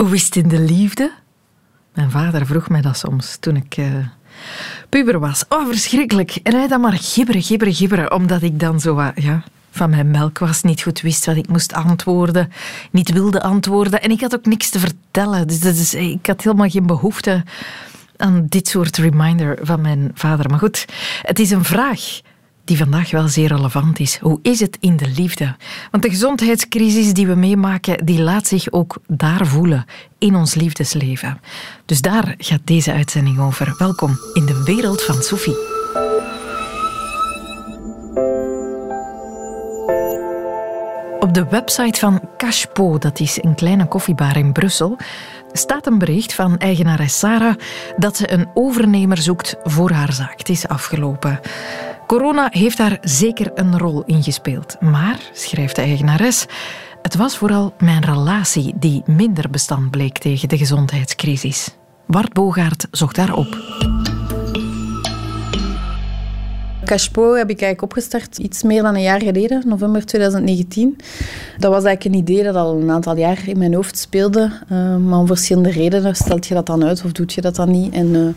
Hoe is het in de liefde? Mijn vader vroeg mij dat soms toen ik uh, puber was. Oh, verschrikkelijk. En hij dan maar gibberen, gibberen, gibberen. Omdat ik dan zo ja, van mijn melk was, niet goed wist wat ik moest antwoorden, niet wilde antwoorden. En ik had ook niks te vertellen. Dus, dus ik had helemaal geen behoefte aan dit soort reminder van mijn vader. Maar goed, het is een vraag die vandaag wel zeer relevant is. Hoe is het in de liefde? Want de gezondheidscrisis die we meemaken, die laat zich ook daar voelen, in ons liefdesleven. Dus daar gaat deze uitzending over. Welkom in de wereld van Sophie. Op de website van Cashpo, dat is een kleine koffiebar in Brussel, staat een bericht van eigenares Sarah dat ze een overnemer zoekt voor haar zaak. Het is afgelopen. Corona heeft daar zeker een rol in gespeeld. Maar, schrijft de eigenares, het was vooral mijn relatie die minder bestand bleek tegen de gezondheidscrisis. Bart Bogaert zocht daarop. Cashpo heb ik eigenlijk opgestart iets meer dan een jaar geleden, november 2019. Dat was eigenlijk een idee dat al een aantal jaar in mijn hoofd speelde. Uh, maar om verschillende redenen stelt je dat dan uit of doet je dat dan niet. En, uh,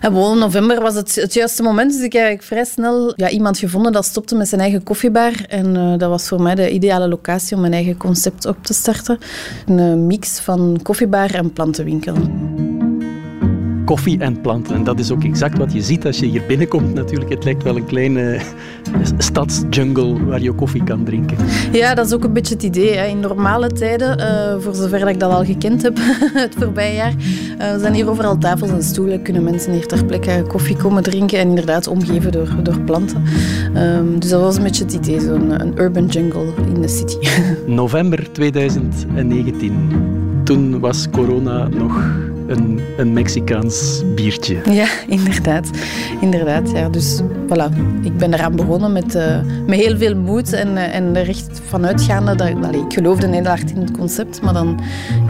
gewoon november was het, het juiste moment. Dus ik heb eigenlijk vrij snel ja, iemand gevonden dat stopte met zijn eigen koffiebar. En uh, dat was voor mij de ideale locatie om mijn eigen concept op te starten. Een mix van koffiebar en plantenwinkel koffie en planten. En dat is ook exact wat je ziet als je hier binnenkomt natuurlijk. Het lijkt wel een kleine stadsjungle waar je koffie kan drinken. Ja, dat is ook een beetje het idee. Hè. In normale tijden, uh, voor zover dat ik dat al gekend heb het voorbije jaar, uh, zijn hier overal tafels en stoelen. Kunnen mensen hier ter plekke koffie komen drinken en inderdaad omgeven door, door planten. Um, dus dat was een beetje het idee, zo'n een urban jungle in de city. November 2019. Toen was corona nog een, een Mexicaans biertje. Ja, inderdaad. inderdaad ja. Dus voilà, ik ben eraan begonnen met, uh, met heel veel moed en, uh, en er echt vanuitgaande. Dat, ik geloofde hard in het concept, maar dan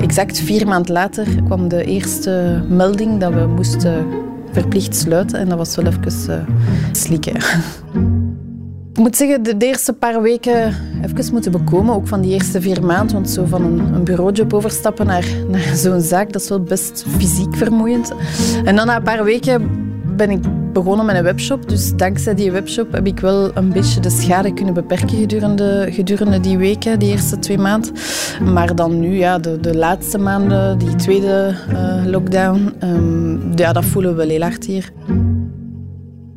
exact vier maanden later kwam de eerste melding dat we moesten verplicht sluiten. En dat was wel even uh, slikken. Ik moet zeggen, de, eerste paar weken even moeten bekomen, ook van die eerste vier maanden. Want zo van een, een bureaujob overstappen naar, naar zo'n zaak, dat is wel best fysiek vermoeiend. En dan na een paar weken ben ik begonnen met een webshop. Dus dankzij die webshop heb ik wel een beetje de schade kunnen beperken gedurende, gedurende die weken, die eerste twee maanden. Maar dan nu, ja, de, de laatste maanden, die tweede uh, lockdown, um, ja, dat voelen we wel heel hard hier.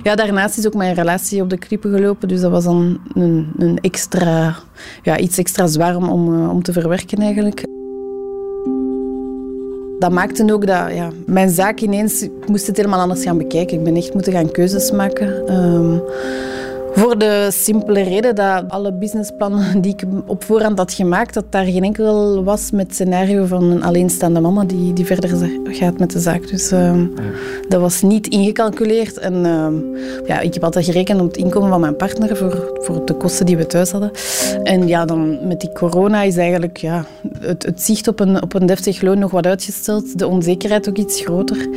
Ja, daarnaast is ook mijn relatie op de klippen gelopen. Dus dat was dan een, een extra, ja, iets extra zwaar om, eh, om te verwerken eigenlijk. Dat maakte ook dat ja, mijn zaak ineens... Ik moest het helemaal anders gaan bekijken. Ik ben echt moeten gaan keuzes maken. Um, voor de simpele reden dat alle businessplannen die ik op voorhand had gemaakt, dat daar geen enkel was met het scenario van een alleenstaande mama die, die verder gaat met de zaak. Dus uh, dat was niet ingecalculeerd. En uh, ja, ik heb altijd gerekend op het inkomen van mijn partner voor, voor de kosten die we thuis hadden. En ja, dan met die corona is eigenlijk ja, het, het zicht op een, op een deftig loon nog wat uitgesteld. De onzekerheid ook iets groter.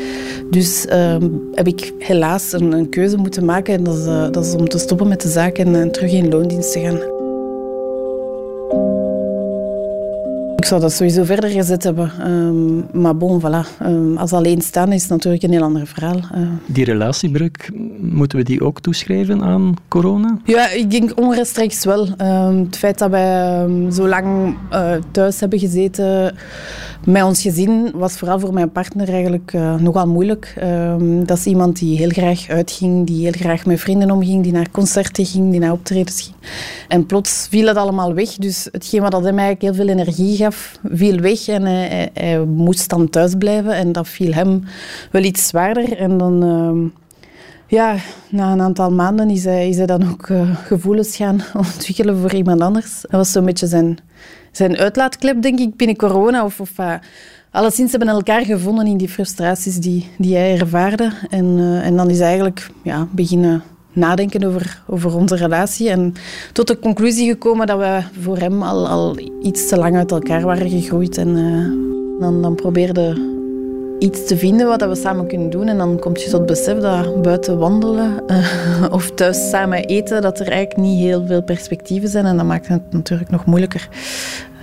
Dus uh, heb ik helaas een, een, keuze moeten maken. En dat is, eh, dat is om te stoppen met de zaak en, en terug in loondienst te gaan. Ik zou dat sowieso verder gezet hebben. Um, maar bon, voilà. Um, als staan is het natuurlijk een heel ander verhaal. Uh. Die relatiebreuk, moeten we die ook toeschrijven aan corona? Ja, ik denk onrechtstreeks wel. Um, het feit dat wij zo lang uh, thuis hebben gezeten met ons gezin was vooral voor mijn partner eigenlijk uh, nogal moeilijk. dat is iemand die heel graag uitging, die heel graag met vrienden omging, die naar concerten ging, die naar optredens ging. En plots viel het allemaal weg. Dus hetgeen wat hem eigenlijk heel veel energie gaf, viel weg en hij, moest dan thuis blijven. En dat viel hem wel iets zwaarder. En dan, uh, ja, na een aantal maanden is hij, is hij dan ook uh, gevoelens gaan ontwikkelen voor iemand anders. Dat was zo'n beetje zijn, zijn uitlaatklep, denk ik, binnen corona. Of, of uh, alleszins hebben elkaar gevonden in die frustraties die, die hij ervaarde. En, uh, en dan is eigenlijk ja, beginnen nadenken over, over onze relatie. En tot de conclusie gekomen dat we voor hem al, al iets te lang uit elkaar waren gegroeid. En uh, dan, dan probeerde iets te vinden wat we samen kunnen doen. En dan kom je tot het besef dat buiten wandelen uh, of thuis samen eten, dat er eigenlijk niet heel veel perspectieven zijn. En dat maakt het natuurlijk nog moeilijker.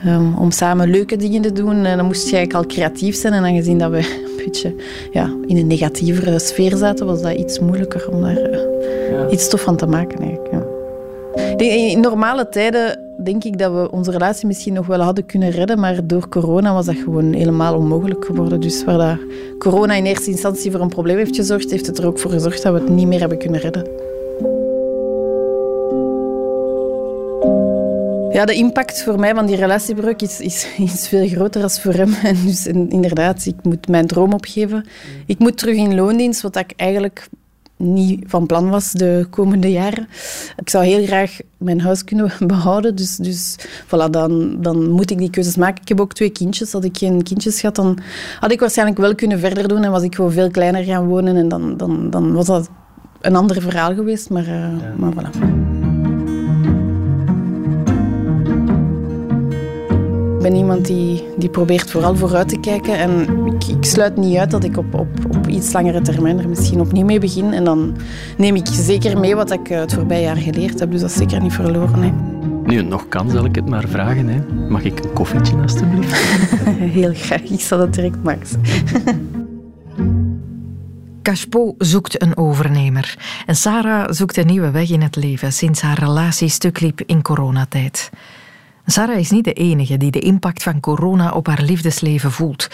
ehm, om samen leuke dingen te doen. En dan moest je eigenlijk al creatief zijn. En aangezien dat we een beetje ja, in een negatievere sfeer zaten, was dat iets moeilijker om daar uh, iets tof van te maken. Eigenlijk, ja. In normale tijden denk ik dat we onze relatie misschien nog wel hadden kunnen redden, maar door corona was dat gewoon helemaal onmogelijk geworden. Dus waar dat corona in eerste instantie voor een probleem heeft gezorgd, heeft het er ook voor gezorgd dat we het niet meer hebben kunnen redden. Ja, de impact voor mij van die relatiebreuk is, is, is veel groter dan voor hem. En dus inderdaad, ik moet mijn droom opgeven. Ik moet terug in loondienst, wat ik eigenlijk niet van plan was de komende jaren. Ik zou heel graag mijn huis kunnen behouden. Dus, dus voilà, dan, dan moet ik die keuzes maken. Ik heb ook twee kindjes. Had ik geen kindjes gehad, dan had ik waarschijnlijk wel kunnen verder doen. En was ik gewoon veel kleiner gaan wonen. En dan, dan, dan was dat een ander verhaal geweest. Maar, uh, maar voilà. Ik ben iemand die, die probeert vooral vooruit te kijken. En ik, ik sluit niet uit dat ik op, op, op iets langere termijn er misschien opnieuw mee begin. En dan neem ik zeker mee wat ik het voorbije jaar geleerd heb. Dus dat is zeker niet verloren. Hè. Nu, nog kan, zal ik het maar vragen. Hè. Mag ik een koffietje, alstublieft? Heel graag. Ik zal dat direct maken. Cashpo zoekt een overnemer. En Sarah zoekt een nieuwe weg in het leven sinds haar relatie stuk liep in coronatijd. Sarah is niet de enige die de impact van corona op haar liefdesleven voelt.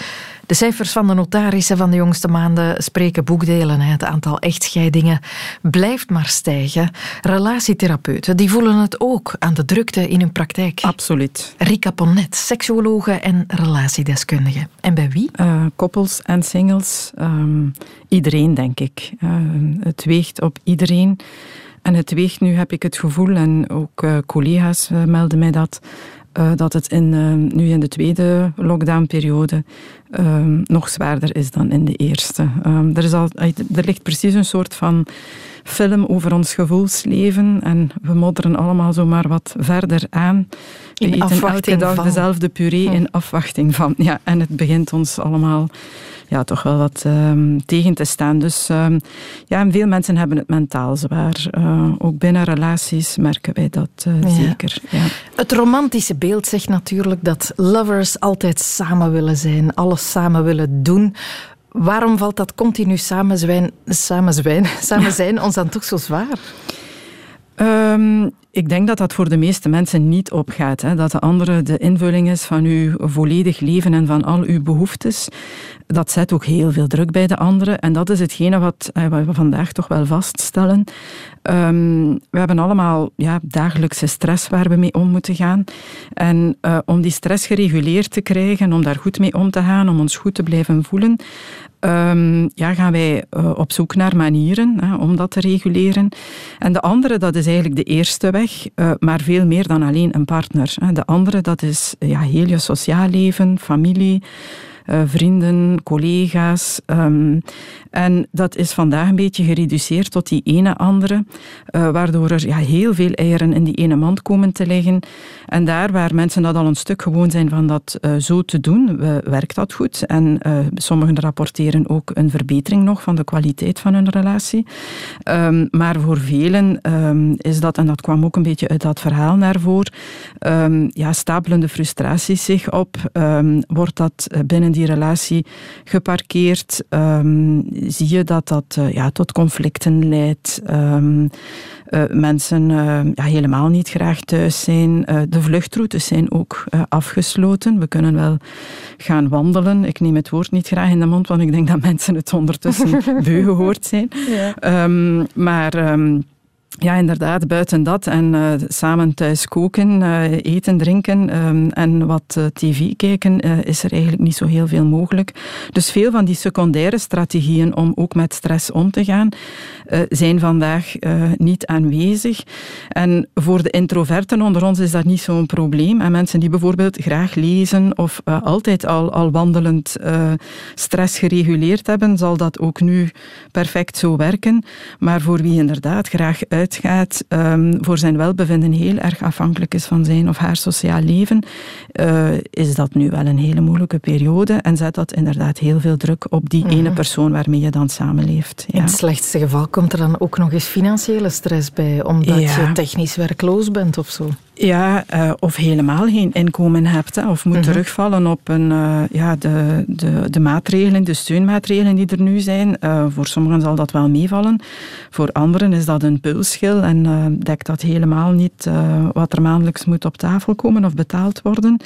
De cijfers van de notarissen van de jongste maanden spreken boekdelen. Het aantal echtscheidingen blijft maar stijgen. Relatietherapeuten die voelen het ook aan de drukte in hun praktijk. Absoluut. Rika Ponnet, seksuologe en relatiedeskundige. En bij wie? Uh, koppels en singles. Um, iedereen, denk ik. Uh, het weegt op iedereen. En het weegt nu, heb ik het gevoel, en ook uh, collega's uh, melden mij dat, uh, dat het in, nu in de tweede lockdownperiode nog zwaarder is dan in de eerste. er, is al, er ligt precies een soort van film over ons gevoelsleven en we modderen allemaal zomaar wat verder aan. In eten elke dag van. dezelfde puree in afwachting van. Ja, en het begint ons allemaal ja, toch wel wat um, tegen te staan. Dus um, ja, en veel mensen hebben het mentaal zwaar. Uh, ook binnen relaties merken wij dat uh, ja. zeker. Ja. Het romantische beeld zegt natuurlijk dat lovers altijd samen willen zijn, alles samen willen doen. Waarom valt dat continu samen, zwijn, samen, zwijn, samen zijn ons dan toch zo zwaar? Um, ik denk dat dat voor de meeste mensen niet opgaat. Hè? Dat de andere de invulling is van uw volledig leven en van al uw behoeftes. Dat zet ook heel veel druk bij de andere. En dat is hetgene wat, eh, wat we vandaag toch wel vaststellen. Um, we hebben allemaal ja, dagelijkse stress waar we mee om moeten gaan. En uh, om die stress gereguleerd te krijgen, om daar goed mee om te gaan, om ons goed te blijven voelen, um, ja, gaan wij uh, op zoek naar manieren hè, om dat te reguleren. En de andere, dat is eigenlijk de eerste weg, uh, maar veel meer dan alleen een partner. Hè. De andere, dat is ja, heel je sociaal leven, familie. Uh, vrienden, collega's. Um, en dat is vandaag een beetje gereduceerd tot die ene andere, uh, waardoor er ja, heel veel eieren in die ene mand komen te liggen. En daar waar mensen dat al een stuk gewoon zijn van dat uh, zo te doen, werkt dat goed. En sommigen rapporteren ook een verbetering nog van de kwaliteit van hun relatie. Um, maar voor velen um, is dat, en dat kwam ook een beetje uit dat verhaal naar voren, ja, stapelende frustraties zich op. wordt dat binnen die relatie geparkeerd? Zie je dat dat uh, ja, tot conflicten leidt. Um, uh, mensen uh, ja, helemaal niet graag thuis zijn. de vluchtroutes zijn ook afgesloten. We kunnen wel gaan wandelen. Ik neem het woord niet graag in de mond, want ik denk dat mensen het ondertussen beu gehoord zijn. Ja. Um, maar... Um, ja, inderdaad, buiten dat en uh, samen thuis koken, uh, eten, drinken um, en wat uh, tv kijken, is er eigenlijk niet zo heel veel mogelijk. Dus veel van die secundaire strategieën om ook met stress om te gaan, zijn vandaag niet aanwezig. En voor de introverten onder ons is dat niet zo'n probleem. En mensen die bijvoorbeeld graag lezen of altijd al, al wandelend stress gereguleerd hebben, zal dat ook nu perfect zo werken. Maar voor wie inderdaad graag uitgaat, um, voor zijn welbevinden heel erg afhankelijk is van zijn of haar sociaal leven, uh, is dat nu wel een hele moeilijke periode en zet dat inderdaad heel veel druk op die mm -hmm. ene persoon waarmee je dan samenleeft. Ja. In het slechtste geval komt er dan ook nog eens financiële stress bij, omdat ja. je technisch werkloos bent of zo. Ja, uh, of helemaal geen inkomen hebt. Hè, of moet mhm. terugvallen op een, uh, ja, de, de, de maatregelen, de steunmaatregelen die er nu zijn. Uh, voor sommigen zal dat wel meevallen. Voor anderen is dat een pulsschil en dekt dat helemaal niet wat er maandelijks moet op tafel komen of betaald worden.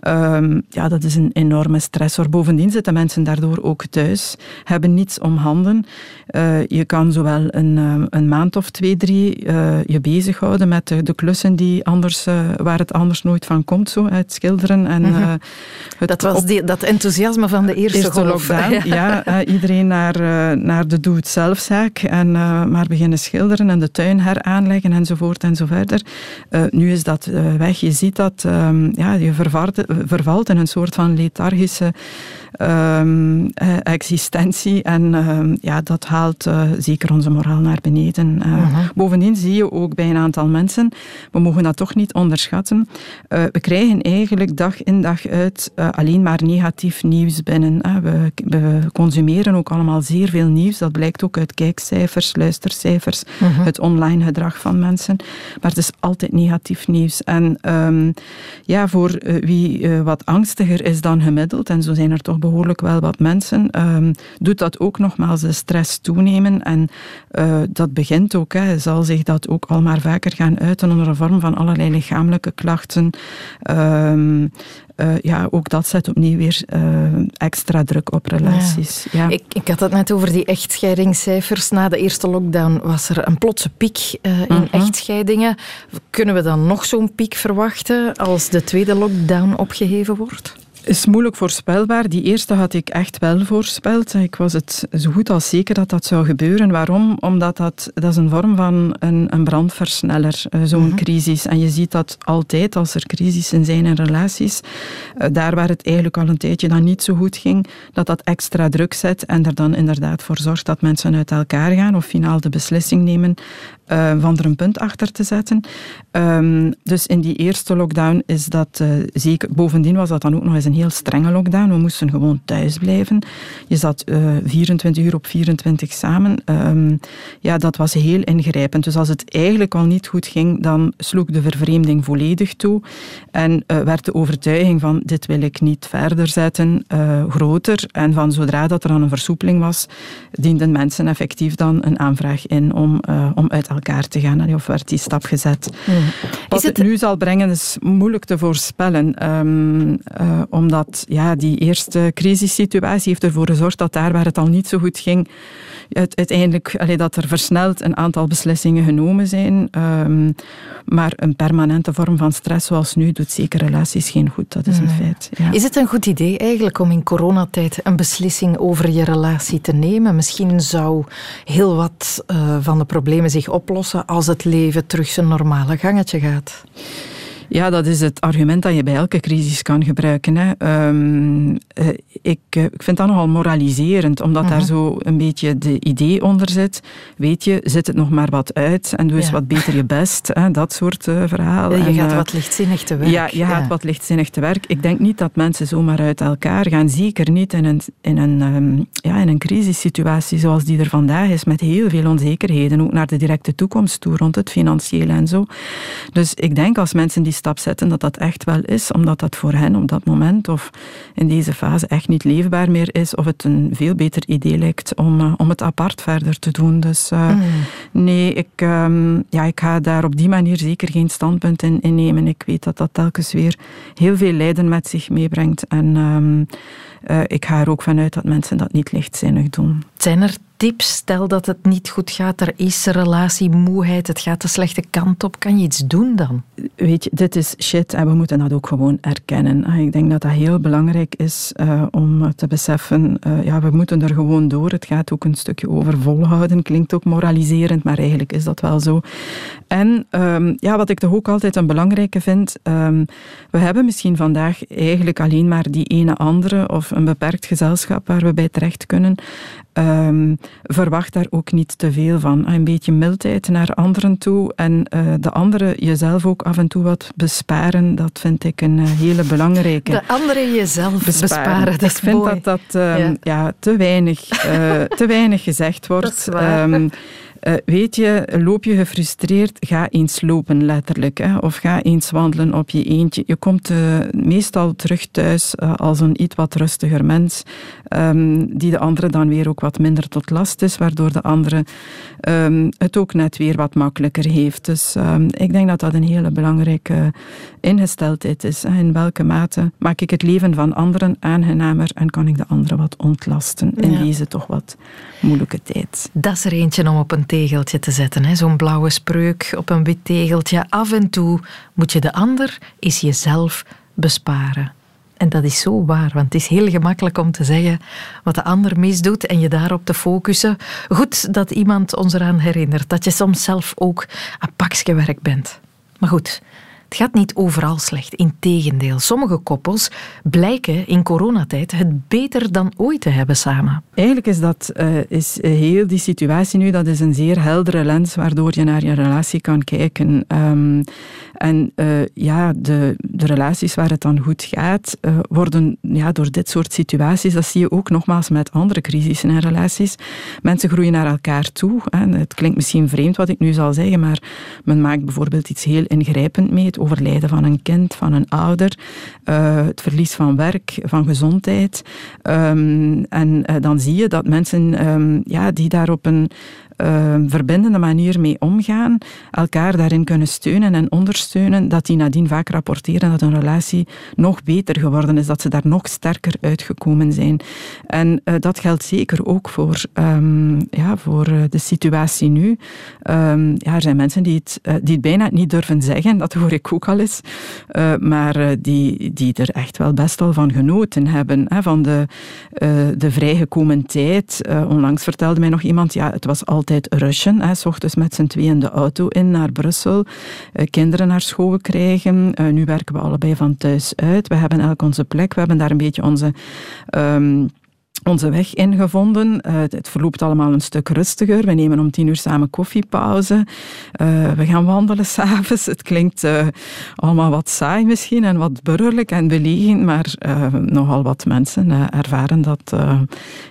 Ehm, ja, dat is een enorme stressor. Bovendien zitten mensen daardoor ook thuis, hebben niets om handen. je kan zowel een, een maand of twee, drie je bezighouden met de, de klussen die anders eh, waar het anders nooit van komt, zo, het schilderen. En, mhm. eh, dat was die, dat enthousiasme van de eerste, eerste lockdown. ja, eh, iedereen naar, naar de doe-het-zelfzaak en maar beginnen schilderen en de tuin heraanleggen enzovoort en zo verder. nu is dat weg. Je ziet dat um, ja, je vervalt, vervalt in een soort van lethargische um, existentie. En um, ja, dat haalt zeker onze moraal naar beneden. Uh, uh-huh. Bovendien zie je ook bij een aantal mensen, we mogen dat toch niet onderschatten, uh, we krijgen eigenlijk dag in dag uit alleen maar negatief nieuws binnen. We, we, consumeren ook allemaal zeer veel nieuws. Dat blijkt ook uit kijkcijfers, luistercijfers, -huh. het online gedrag van mensen. Maar het is altijd negatief nieuws. En um, ja, voor wie wat angstiger is dan gemiddeld, en zo zijn er toch behoorlijk wel wat mensen, um, doet dat ook nogmaals de stress toenemen. En dat begint ook, hè, zal zich dat ook al maar vaker gaan uiten onder een vorm van allerlei lichamelijke klachten. Um, uh, ja, ook dat zet opnieuw weer uh, extra druk op relaties. Ja. Ik, ik had het net over die echtscheidingscijfers. Na de eerste lockdown was er een plotse piek uh, in -huh. echtscheidingen. Kunnen we dan nog zo'n piek verwachten als de tweede lockdown opgeheven wordt? Is moeilijk voorspelbaar. Die eerste had ik echt wel voorspeld. Ik was het zo goed als zeker dat dat zou gebeuren. Waarom? Omdat dat, dat is een vorm van een, een brandversneller, eh, zo'n mm -hmm. crisis. En je ziet dat altijd als er crisissen zijn in relaties, eh, daar waar het eigenlijk al een tijdje dan niet zo goed ging, dat dat extra druk zet en er dan inderdaad voor zorgt dat mensen uit elkaar gaan of finaal de beslissing nemen uh, van er een punt achter te zetten. Um, dus in die eerste lockdown is dat uh, zeker. Bovendien was dat dan ook nog eens een heel strenge lockdown. We moesten gewoon thuis blijven. Je zat uh, eh, 24 uur op 24 samen. Um, ja, dat was heel ingrijpend. Dus als het eigenlijk al niet goed ging, dan sloeg de vervreemding volledig toe. En werd de overtuiging van dit wil ik niet verder zetten groter. En van zodra dat er dan een versoepeling was, dienden mensen effectief dan een aanvraag in om, om uit elkaar te gaan. Of werd die stap gezet. Mm. Wat het... het... nu zal brengen is moeilijk te voorspellen. Um, uh, omdat ja, die eerste crisissituatie heeft ervoor gezorgd dat daar waar het al niet zo goed ging, uiteindelijk allee, dat er versneld een aantal beslissingen genomen zijn. Um, maar een permanente vorm van stress zoals nu doet zeker relaties geen goed. Dat is een feit. Ja. Is het een goed idee eigenlijk om in coronatijd een beslissing over je relatie te nemen? Misschien zou heel wat uh, van de problemen zich oplossen als het leven terug zijn normale gangetje gaat. Ja, dat is het argument dat je bij elke crisis kan gebruiken. Hè. Um, uh, ik, uh, ik vind dat nogal moraliserend, omdat uh -huh. daar mhm. zo een beetje de idee onder zit. Weet je, zit het nog maar wat uit en doe eens ja. wat beter je best. Hè, dat soort uh, verhalen. Je gaat wat lichtzinnig te werk. Ja, je ja. gaat wat lichtzinnig te werk. Ik denk niet dat mensen zomaar uit elkaar gaan. Zeker niet in een, in een, um, ja, in een crisissituatie zoals die er vandaag is, met heel veel onzekerheden, ook naar de directe toekomst toe, rond het financiële en zo. Dus ik denk als mensen die stap zetten, dat dat echt wel is, omdat dat voor hen op dat moment of in deze fase echt niet leefbaar meer is, of het een veel beter idee lijkt om, uh, om het apart verder te doen. Dus uh, mm. nee, ik, um, ja, ik ga daar op die manier zeker geen standpunt in, in nemen. Ik weet dat dat telkens weer heel veel lijden met zich meebrengt. En um, uh, ik ga er ook vanuit dat mensen dat niet lichtzinnig doen. Zijn er tips? Stel dat het niet goed gaat, er is relatiemoeheid, het gaat de slechte kant op. Kan je iets doen dan? Weet je, dit is shit en we moeten dat ook gewoon erkennen. Ik denk dat dat heel belangrijk is uh, om te beseffen, uh, ja, we moeten er gewoon door. Het gaat ook een stukje over volhouden. Klinkt ook moraliserend, maar eigenlijk is dat wel zo. En um, ja, wat ik toch ook altijd een belangrijke vind, um, we hebben misschien vandaag eigenlijk alleen maar die ene andere of een beperkt gezelschap waar we bij terecht kunnen. Um, verwacht daar ook niet te veel van. Een beetje mildheid naar anderen toe en uh, de anderen jezelf ook af en toe wat besparen, dat vind ik een uh, hele belangrijke. De anderen jezelf besparen, besparen dat ik vind mooi. dat dat um, ja. ja. te, weinig, uh, te weinig gezegd wordt. Um, Uh, weet je, loop je gefrustreerd, ga eens lopen letterlijk. Hè, of ga eens wandelen op je eentje. Je komt uh, meestal terug thuis uh, als een iets wat rustiger mens, um, die de andere dan weer ook wat minder tot last is, waardoor de andere um, het ook net weer wat makkelijker heeft. Dus um, ik denk dat dat een hele belangrijke ingesteldheid is. In welke mate maak ik het leven van anderen aangenamer en kan ik de anderen wat ontlasten in ja. deze toch wat moeilijke tijd. Dat is er eentje om op een tegeltje te zetten. Zo'n blauwe spreuk op een wit tegeltje. Af en toe moet je de ander is jezelf besparen. En dat is zo waar, want het is heel gemakkelijk om te zeggen wat de ander misdoet en je daarop te focussen. Goed dat iemand ons eraan herinnert dat je soms zelf ook pakje werk bent. Maar goed, het gaat niet overal slecht. Integendeel, sommige koppels blijken in coronatijd het beter dan ooit te hebben samen. Eigenlijk is dat uh, is heel die situatie nu, dat is een zeer heldere lens waardoor je naar je relatie kan kijken. Um, en uh, ja, de, de relaties waar het dan goed gaat, uh, worden ja, door dit soort situaties, dat zie je ook nogmaals met andere crisissen en relaties. Mensen groeien naar elkaar toe. Het klinkt misschien vreemd wat ik nu zal zeggen, maar men maakt bijvoorbeeld iets heel ingrijpend mee het overlijden van een kind, van een ouder, uh, het verlies van werk, van gezondheid. Um, en dan zie je dat mensen um, ja, die daar op een uh, verbindende manier mee omgaan, elkaar daarin kunnen steunen en ondersteunen, dat die nadien vaak rapporteren dat een relatie nog beter geworden is, dat ze daar nog sterker uitgekomen zijn. En uh, dat geldt zeker ook voor, um, ja, voor uh, de situatie nu. Um, ja, er zijn mensen die het, uh, die het bijna niet durven zeggen, dat hoor ik ook al eens, maar die, die er echt wel best wel van genoten hebben, hè, van de, de vrijgekomen tijd. onlangs vertelde mij nog iemand, ja, het was al altijd rushen. Hè, s ochtends met z'n tweeën de auto in naar Brussel. Uh, kinderen naar school krijgen. Uh, nu werken we allebei van thuis uit. We hebben elk onze plek. We hebben daar een beetje onze... Um, onze weg ingevonden. Uh, het verloopt allemaal een stuk rustiger. We nemen om tien uur samen koffiepauze. Uh, we gaan wandelen s'avonds. Het klinkt uh, allemaal wat saai misschien en wat burgerlijk en belegend, maar nogal wat mensen ervaren dat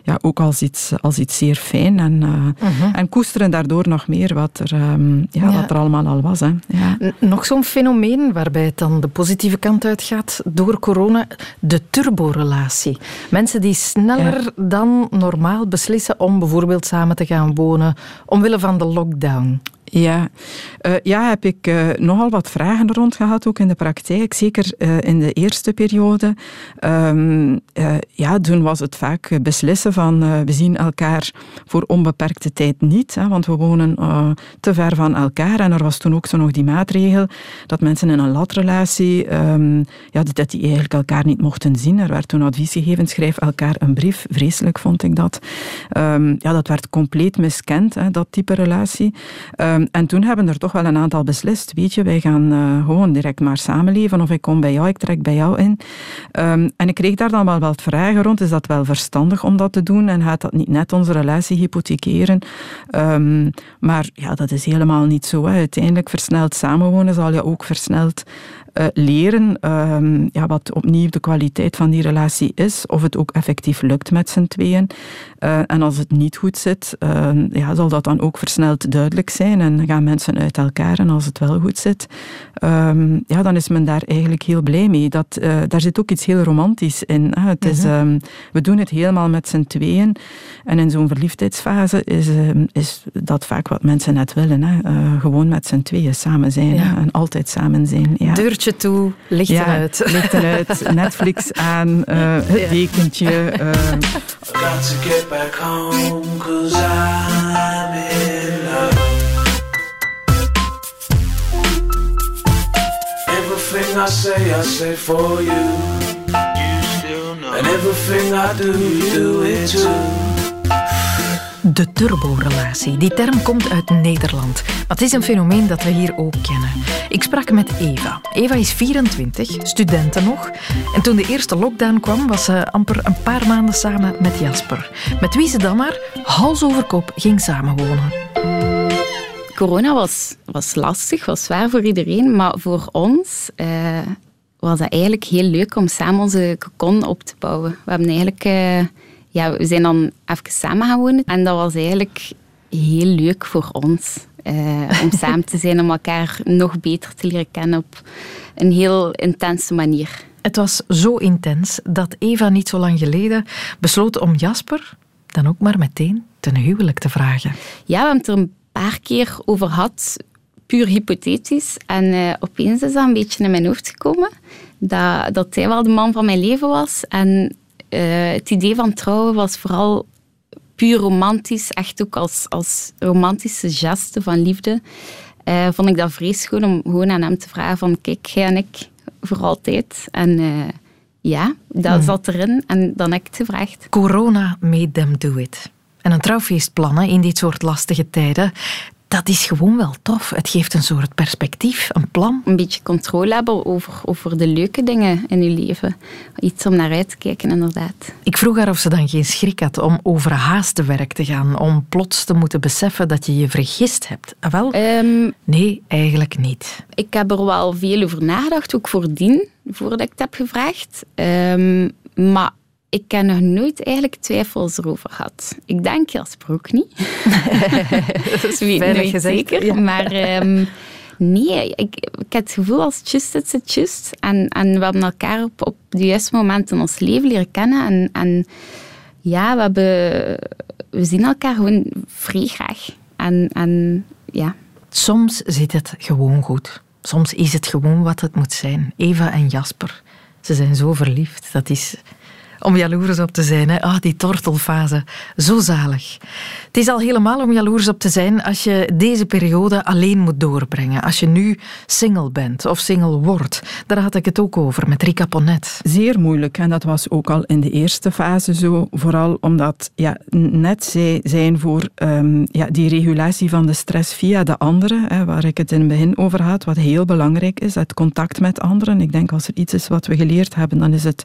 ja, ook als iets, als iets zeer fijn en, -huh. en koesteren daardoor nog meer wat er, um, ja, ja. Wat er allemaal al was. Hè. Ja. Nog zo'n fenomeen waarbij het dan de positieve kant uitgaat door corona, de turborelatie. Mensen die sneller dan normaal beslissen om bijvoorbeeld samen te gaan wonen omwille van de lockdown? Ja, uh, ja heb ik uh, nogal wat vragen rond gehad, ook in de praktijk. Zeker uh, in de eerste periode. Um, ja, toen was het vaak beslissen van we zien elkaar voor onbeperkte tijd niet, hè, want we wonen te ver van elkaar. En er was toen ook zo nog die maatregel dat mensen in een latrelatie, um, ja, dat die eigenlijk elkaar niet mochten zien. Er werd toen advies gegeven, schrijf elkaar een brief. Vreselijk vond ik dat. Um, ja, dat werd compleet miskend, hè, dat type relatie. Um, en toen hebben er toch wel een aantal beslist. Weet je, wij gaan uh, gewoon direct maar samenleven. Of ik kom bij jou, ik trek bij jou in. Um, en ik kreeg daar dan wel wat vragen rond. Is dat wel verstandig om dat te doen? En gaat dat niet net onze relatie hypothekeren? Um, maar ja, dat is helemaal niet zo. Uiteindelijk versneld samenwonen zal je ook versneld uh, leren um, ja, wat opnieuw de kwaliteit van die relatie is, of het ook effectief lukt met z'n tweeën. Uh, en als het niet goed zit, uh, ja, zal dat dan ook versneld duidelijk zijn en gaan mensen uit elkaar. En als het wel goed zit, um, ja, dan is men daar eigenlijk heel blij mee. Dat, daar zit ook iets heel romantisch in. Hè. Het is, um, we doen het helemaal met z'n tweeën. En in zo'n verliefdheidsfase is, is dat vaak wat mensen net willen. Hè. gewoon met z'n tweeën samen zijn ja. en altijd samen zijn. Ja. Deurtje toe, lichten ja, uit. lichten uit, Netflix aan, uh, het ja. dekentje. Uh. Everything I say, I say for you. You still know. And everything I do, you do it too. De turborelatie. Die term komt uit Nederland. Maar het is een fenomeen dat we hier ook kennen. Ik sprak met Eva. Eva is 24, studenten nog. En toen de eerste lockdown kwam, was ze amper een paar maanden samen met Jasper. Met wie ze dan maar hals over kop ging samenwonen. Corona was, was lastig, was zwaar voor iedereen. Maar voor ons uh, was dat eigenlijk heel leuk om samen onze cocon op te bouwen. We hebben eigenlijk... Uh, ja, we zijn dan even samen gaan wonen. En dat was eigenlijk heel leuk voor ons. Uh, om samen te zijn, om elkaar nog beter te leren kennen op een heel intense manier. Het was zo intens dat Eva niet zo lang geleden besloot om Jasper dan ook maar meteen ten huwelijk te vragen. Ja, we hebben het er een paar keer over gehad, puur hypothetisch. En uh, opeens is dat een beetje in mijn hoofd gekomen, dat, dat hij wel de man van mijn leven was. En uh, het idee van trouwen was vooral puur romantisch, echt ook als, als romantische geste van liefde. Uh, vond ik dat vreselijk om gewoon aan hem te vragen van kijk, jij en ik voor altijd. En ja, dat hmm. zat erin en dan heb ik het gevraagd. Corona made them do it. En een trouwfeest plannen in dit soort lastige tijden, dat is gewoon wel tof. Het geeft een soort perspectief, een plan. Een beetje controle hebben over, over de leuke dingen in je leven. Iets om naar uit te kijken, inderdaad. Ik vroeg haar of ze dan geen schrik had om overhaast te werk te gaan. Om plots te moeten beseffen dat je je vergist hebt. Ah, wel? Um, nee, eigenlijk niet. Ik heb er wel veel over nagedacht, ook voordien, voordat ik het heb gevraagd. Um, maar ik heb nog nooit eigenlijk twijfels erover gehad. Ik denk Jasper ook niet. dat is niet gezegd, zeker. Maar um, nee, ik, ik heb het gevoel als het just is, het just. En, en we hebben elkaar op, op de juiste momenten in ons leven leren kennen. En, en ja, we, hebben, we zien elkaar gewoon vrij graag. En, en ja. Soms zit het gewoon goed. Soms is het gewoon wat het moet zijn. Eva en Jasper, ze zijn zo verliefd. Dat is om jaloers op te zijn. Hè? Ah, die tortelfase. Zo zalig. Het is al helemaal om jaloers op te zijn als je deze periode alleen moet doorbrengen. Als je nu single bent of single wordt. Daar had ik het ook over met Rika Ponet. Zeer moeilijk. En dat was ook al in de eerste fase zo. Vooral omdat ja, net zij zijn voor um, ja, die regulatie van de stress via de anderen, hè, waar ik het in het begin over had, wat heel belangrijk is, het contact met anderen. Ik denk als er iets is wat we geleerd hebben, dan is het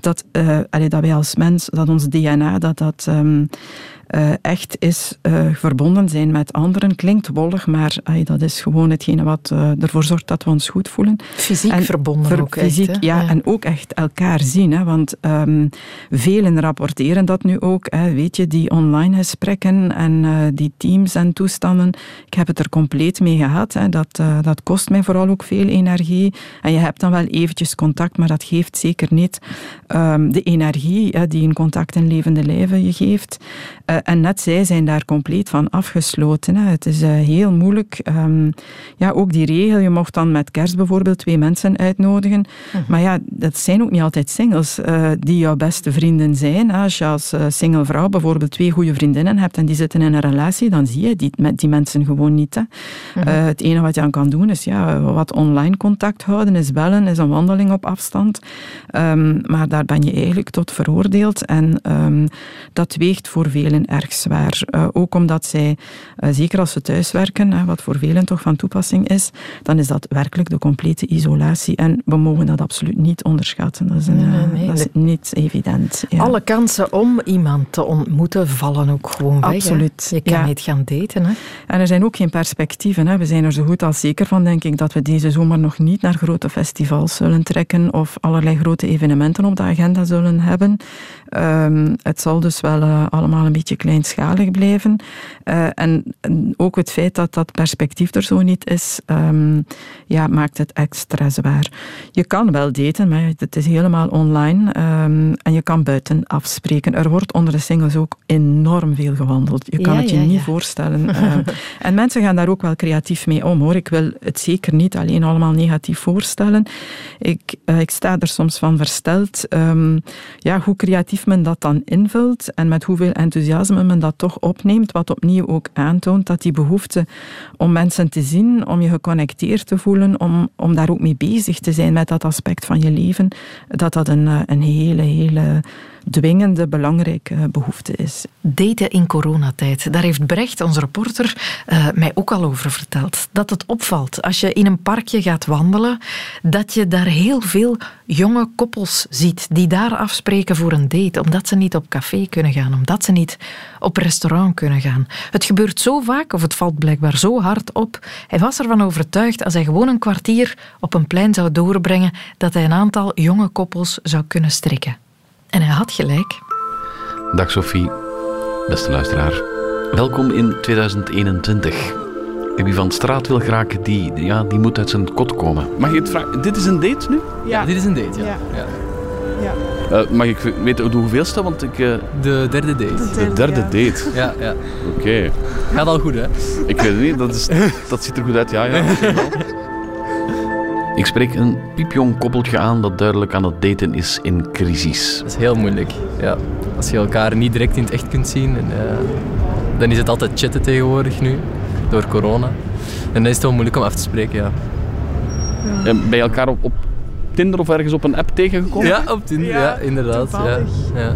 dat, uh, dat wij als mens, dat ons DNA, dat dat um, uh, echt is uh, verbonden zijn met anderen. Klinkt wollig, maar ay, dat is gewoon hetgene wat uh, ervoor zorgt dat we ons goed voelen. Fysiek en verbonden ook fysiek, echt, ja, ja, en ook echt elkaar zien. Hè, want um, velen rapporteren dat nu ook. Hè, weet je, die online gesprekken en die teams en toestanden. Ik heb het er compleet mee gehad. Hè, dat, dat kost mij vooral ook veel energie. En je hebt dan wel eventjes contact, maar dat geeft zeker niet um, de energie die een contact in levende lijven je geeft. Eh, en net zij zijn daar compleet van afgesloten. Hè. Het is uh, heel moeilijk. Um, ja, ook die regel, je mocht dan met kerst bijvoorbeeld twee mensen uitnodigen. Mhm. Maar ja, dat zijn ook niet altijd singles uh, die jouw beste vrienden zijn. Als je als single vrouw bijvoorbeeld twee goede vriendinnen hebt en die zitten in een relatie, dan zie je die, met die mensen gewoon niet. Hè. Mhm. het enige wat je aan kan doen is ja, wat online contact houden, is bellen, is een wandeling op afstand. Um, maar daar ben je eigenlijk tot veroordeeld en um, dat weegt voor velen erg zwaar. Uh, ook omdat zij, uh, zeker als ze thuiswerken, wat voor velen toch van toepassing is, dan is dat werkelijk de complete isolatie. En we mogen dat absoluut niet onderschatten. Dat is, een, nee, nee, dat is niet evident. Ja. Alle kansen om iemand te ontmoeten vallen ook gewoon weg. Absoluut. Je kan ja. niet gaan daten. Hè? En er zijn ook geen perspectieven. Hè? We zijn er zo goed als zeker van, denk ik, dat we deze zomer nog niet naar grote festivals zullen trekken of allerlei grote evenementen op de agenda zullen hebben. Um, het zal dus wel allemaal een beetje kleinschalig blijven. Uh, en, en, ook het feit dat dat perspectief er zo niet is, um, ja, maakt het extra zwaar. Je kan wel daten, maar het is helemaal online um, en je kan buiten afspreken. Er wordt onder de singles ook enorm veel gewandeld. Je kan ja, het je ja, niet ja. voorstellen. uh, en mensen gaan daar ook wel creatief mee om, hoor. Ik wil het zeker niet alleen allemaal negatief voorstellen. Ik, uh, ik sta er soms van versteld um, ja, hoe creatief men dat dan invult en met hoeveel enthousiasme men dat toch opneemt, wat opnieuw ook aantoont dat die behoefte om mensen te zien, om je geconnecteerd te voelen, om, om daar ook mee bezig te zijn met dat aspect van je leven, dat dat een, een hele, hele dwingende, belangrijke behoefte is. Daten in coronatijd. Daar heeft Brecht, onze reporter, uh, mij ook al over verteld. Dat het opvalt als je in een parkje gaat wandelen, dat je daar heel veel jonge koppels ziet die daar afspreken voor een date, omdat ze niet op café kunnen gaan, omdat ze niet op restaurant kunnen gaan. Het gebeurt zo vaak, of het valt blijkbaar zo hard op. Hij was ervan overtuigd, als hij gewoon een kwartier op een plein zou doorbrengen, dat hij een aantal jonge koppels zou kunnen strikken. En hij had gelijk. Dag Sophie, beste luisteraar. Welkom in 2021. En wie van straat wil geraken, die, ja, die moet uit zijn kot komen. Mag je het vragen? Dit is een date nu? Ja, dit is een date, ja. Ja. ja. Ja. Eh, mag ik weten de hoeveelste? Want ik... eh, De derde date. de derde ja. date. Ja, ja. Oké. Gaat al goed, hè? Ik weet het niet, dat, is, dat ziet er goed uit. Ja, ja. Ik spreek een piepjong koppeltje aan dat duidelijk aan het daten is in crisis. Dat is heel moeilijk. Ja. Als je elkaar niet direct in het echt kunt zien, en, eh, dan is het altijd chatten tegenwoordig nu, door corona. En dan is het wel moeilijk om af te spreken, ja. En ben je elkaar op, op Tinder of ergens op een app tegengekomen? Ja, op Tinder, ja, Ja, inderdaad. Ja. toevallig. Ja.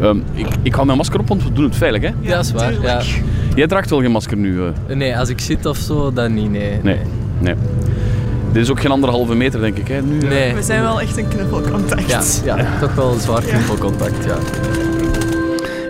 Ehm, ik, ik hou mijn masker op, want we doen het veilig, hè? ja, dat is waar. Ja. Jij draagt wel geen masker nu? eh? Nee, als ik zit of zo, dan niet, nee. Nee. nee. Dit is ook geen anderhalve meter, denk ik, hè? Nu, eh? Nee. We zijn wel echt een knuffelcontact. Ja, ja, toch wel zwaar knuffelcontact, ja.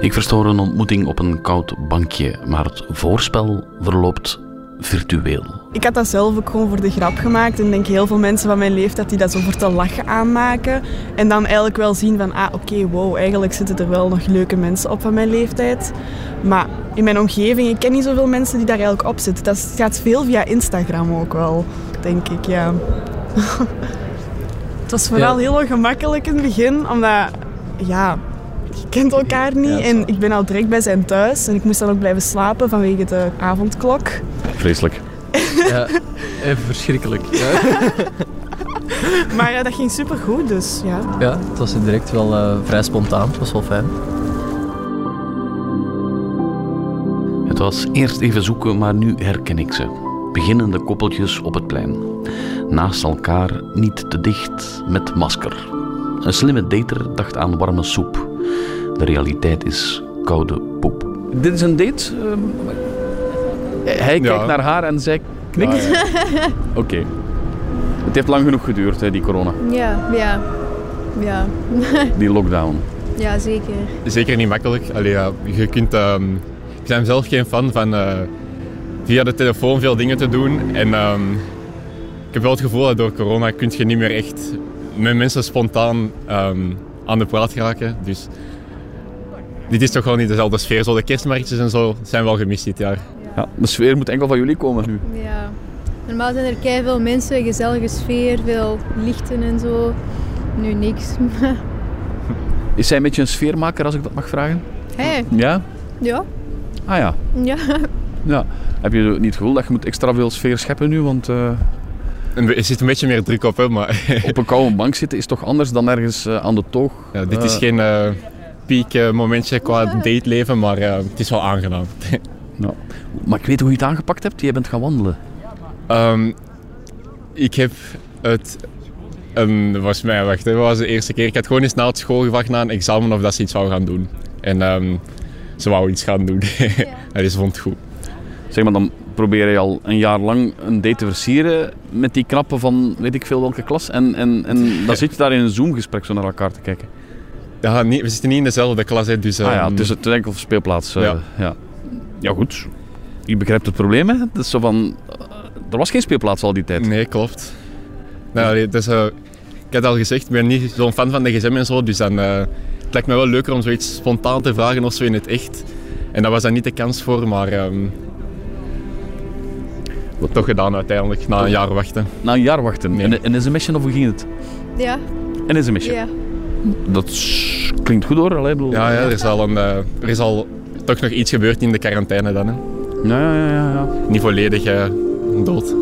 Ik verstoor een ontmoeting op een koud bankje, maar het voorspel verloopt virtueel. Ik had dat zelf ook gewoon voor de grap gemaakt. En ik denk heel veel mensen van mijn leeftijd die dat zo voor te lachen aanmaken. En dan eigenlijk wel zien van, ah oké, wow, eigenlijk zitten er wel nog leuke mensen op van mijn leeftijd. Maar in mijn omgeving, ik ken niet zoveel mensen die daar eigenlijk op zitten. Dat gaat veel via Instagram ook wel, denk ik, ja. het was vooral Ja. heel gemakkelijk in het begin, omdat, ja, je kent elkaar niet. En ik ben al direct bij zijn thuis. En ik moest dan ook blijven slapen vanwege de avondklok. Vreselijk. ja. Even verschrikkelijk. Ja. Maar ja, dat ging supergoed, dus ja. ja, het was direct wel eh, vrij spontaan. Het was wel fijn. Het was eerst even zoeken, maar nu herken ik ze. Beginnende koppeltjes op het plein. Naast elkaar, niet te dicht, met masker. Een slimme dater dacht aan warme soep. De realiteit is koude poep. Dit is een date? ehm, hij kijkt naar haar en zij knikt? Oké. Het heeft lang genoeg geduurd, hè, die corona. Ja, ja. Ja, Die lockdown. ja zeker. zeker niet makkelijk. Allee, ja, je kunt, ehm, ik ben zelf geen fan van eh, via de telefoon veel dingen te doen. En ehm, ik heb wel het gevoel dat door corona kun je niet meer echt met mensen spontaan ehm, aan de praat geraken. Dus dit is toch wel niet dezelfde sfeer. Zo de kerstmarktjes en zo zijn wel gemist dit jaar. Ja, de sfeer moet enkel van jullie komen nu. Ja. Normaal zijn er kei veel mensen, gezellige sfeer, veel lichten en zo. Nu niks. Is zij een beetje een sfeermaker, als ik dat mag vragen? Hé, Ja? ja. Ah ja. Ja. Ja. Heb je niet het gevoel dat je moet extra veel sfeer scheppen nu? Want eh, En er zit een beetje meer druk op, hè, maar op een koude bank zitten is toch anders dan ergens eh, aan de toog? ja, dit is Eh, geen eh piek momentje qua dateleven, maar eh, het is wel aangenaam. ja. Maar ik weet hoe je het aangepakt hebt. Jij bent gaan wandelen. Ehm, ik heb het. Een, was mij, wacht, dat was de eerste keer. Ik had gewoon eens na het school gevraagd na een examen of dat ze iets zou gaan doen. En ehm, ze wou iets gaan doen. en ze vond het goed. Zeg maar, dan probeer je al een jaar lang een date te versieren met die knappen van weet ik veel welke klas. En, en, en dan zit je daar in een Zoom-gesprek zo naar elkaar te kijken. Ja, we zitten niet in dezelfde klas, hè, dus... ah ja, het is het enkel speelplaats. eh, Ja. ja. ja, goed. Je begrijpt het probleem, hè? Het is zo van... eh, er was geen speelplaats al die tijd. Nee, klopt. Nou, dus, eh, ik had al gezegd, ik ben niet zo'n fan van de gsm en zo, dus dan... het lijkt me wel leuker om zoiets spontaan te vragen of zo in het echt. En daar was dan niet de kans voor, maar... ehm wat toch gedaan uiteindelijk, na een jaar wachten. Na een jaar wachten. Nee. En een sms'je of hoe ging het? Ja. Een sms'je. Ja. Dat klinkt goed hoor. Allee, ik bedoel, Ja, ja er, is al een, eh, er is al toch nog iets gebeurd in de quarantaine dan. Hè. ja, ja, ja, ja. Niet volledig eh, dood.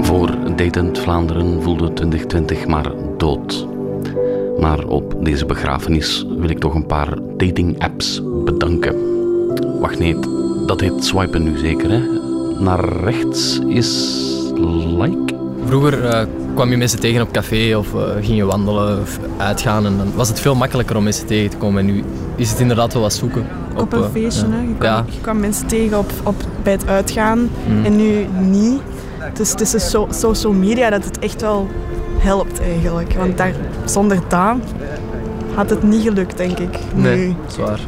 Voor Datend Vlaanderen voelde 2020 maar dood. Maar op deze begrafenis wil ik toch een paar dating-apps bedanken. Wacht, nee, dat heet swipen nu zeker, hè? Naar rechts is like. Vroeger eh, kwam je mensen tegen op café of eh, ging je wandelen of uitgaan. En dan was het veel makkelijker om mensen tegen te komen. En nu is het inderdaad wel wat zoeken. Op, een eh, feestje, hè. Je, kwam, Ja. je kwam mensen tegen op, op, bij het uitgaan Mm. en nu niet. Dus het is de so- social media dat het echt wel helpt eigenlijk. Want daar, zonder dat had het niet gelukt, denk ik. Nee, Nu. zwaar.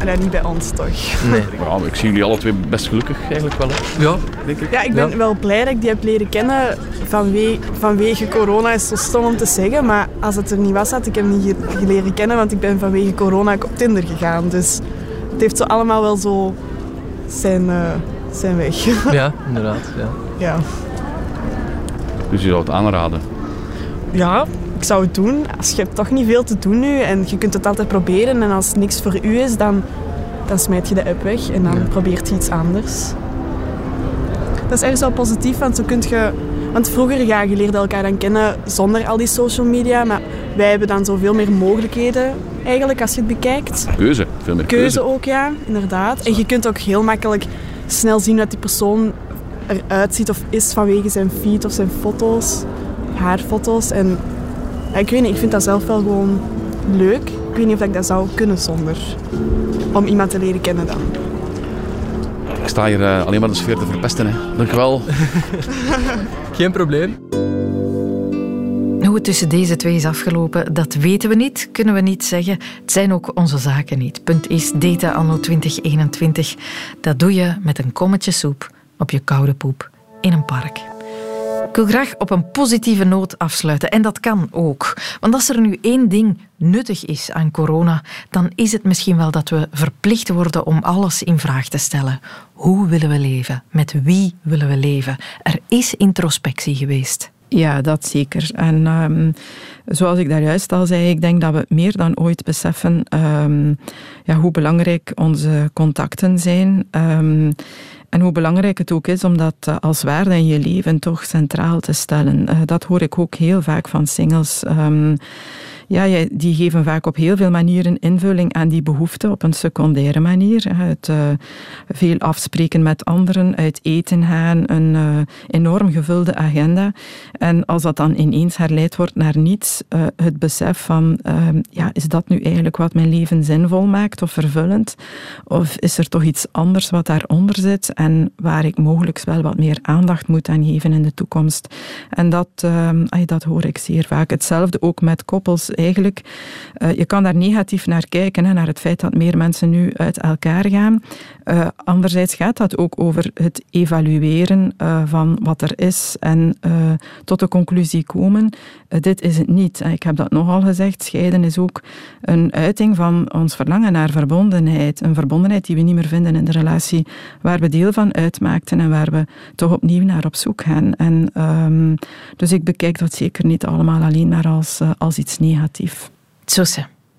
Allee, niet bij ons toch? Nee. Ja, ik zie jullie alle twee best gelukkig eigenlijk wel. Hè? Ja, denk ik. Ja, ik ben Ja. wel blij dat ik die heb leren kennen vanwege, vanwege corona. is zo stom om te zeggen, maar als het er niet was, had ik hem niet leren kennen, want ik ben vanwege corona ook op Tinder gegaan. Dus het heeft zo allemaal wel zo zijn, eh, zijn weg. Ja, inderdaad. Ja. ja. Dus je zou het aanraden. Ja, ik zou het doen. Als je hebt toch niet veel te doen nu en je kunt het altijd proberen en als het niks voor u is, dan, dan smijt je de app weg en dan probeert je iets anders. Dat is ergens wel positief, want zo kun je... Want vroeger, ja, je leerde elkaar dan kennen zonder al die social media, maar wij hebben dan zoveel meer mogelijkheden eigenlijk als je het bekijkt. Keuze, veel meer Keuze keuze. ook, ja, inderdaad. En je kunt ook heel makkelijk snel zien wat die persoon eruit ziet of is vanwege zijn feed of zijn foto's, haar foto's. En ja, ik weet niet, ik vind dat zelf wel gewoon leuk. Ik weet niet of ik dat zou kunnen zonder om iemand te leren kennen dan. Ik sta hier eh, alleen maar de sfeer te verpesten. Hè. Dank je wel. Geen probleem. Hoe het tussen deze twee is afgelopen, dat weten we niet, kunnen we niet zeggen. Het zijn ook onze zaken niet. Punt is, daten anno 2021, dat doe je met een kommetje soep op je koude poep in een park. Ik wil graag op een positieve noot afsluiten. En dat kan ook. Want als er nu één ding nuttig is aan corona, dan is het misschien wel dat we verplicht worden om alles in vraag te stellen. Hoe willen we leven? Met wie willen we leven? Er is introspectie geweest. Ja, dat zeker. En ehm, zoals ik daar juist al zei, ik denk dat we meer dan ooit beseffen ehm, ja, hoe belangrijk onze contacten zijn. Ehm, en hoe belangrijk het ook is om dat eh, als waarde in je leven toch centraal te stellen. Eh, dat hoor ik ook heel vaak van singles. Ehm, ja, die geven vaak op heel veel manieren invulling aan die behoefte op een secundaire manier. Het eh, veel afspreken met anderen, uit eten gaan, een eh, enorm gevulde agenda. En als dat dan ineens herleid wordt naar niets, eh, het besef van, ehm, ja, is dat nu eigenlijk wat mijn leven zinvol maakt of vervullend? Of is er toch iets anders wat daaronder zit en waar ik mogelijk wel wat meer aandacht moet aan geven in de toekomst? En dat, ehm, dat hoor ik zeer vaak. Hetzelfde ook met koppels eigenlijk. Eh, je kan daar negatief naar kijken, hè, naar het feit dat meer mensen nu uit elkaar gaan. Eh, anderzijds gaat dat ook over het evalueren eh, van wat er is en tot de conclusie komen, dit is het niet. Ik heb dat nogal gezegd, scheiden is ook een uiting van ons verlangen naar verbondenheid. Een verbondenheid die we niet meer vinden in de relatie waar we deel van uitmaakten en waar we toch opnieuw naar op zoek gaan. En, ehm, dus ik bekijk dat zeker niet allemaal alleen maar als, als iets negatief.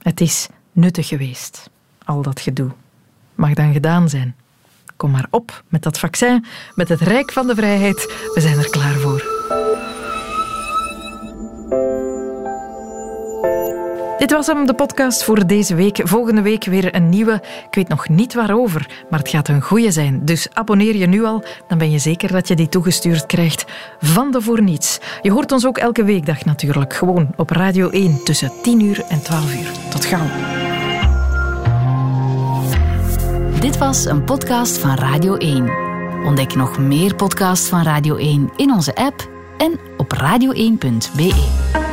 Het is nuttig geweest, al dat gedoe. Mag dan gedaan zijn. Kom maar op met dat vaccin, met het Rijk van de Vrijheid. We zijn er klaar voor. Dit was hem, de podcast voor deze week. Volgende week weer een nieuwe. Ik weet nog niet waarover, maar het gaat een goeie zijn. Dus abonneer je nu al, dan ben je zeker dat je die toegestuurd krijgt. Van de voor niets. Je hoort ons ook elke weekdag natuurlijk. Gewoon op Radio 1 tussen 10 uur en 12 uur. Tot gauw. Dit was een podcast van Radio 1. Ontdek nog meer podcasts van Radio 1 in onze app en op radio1.be.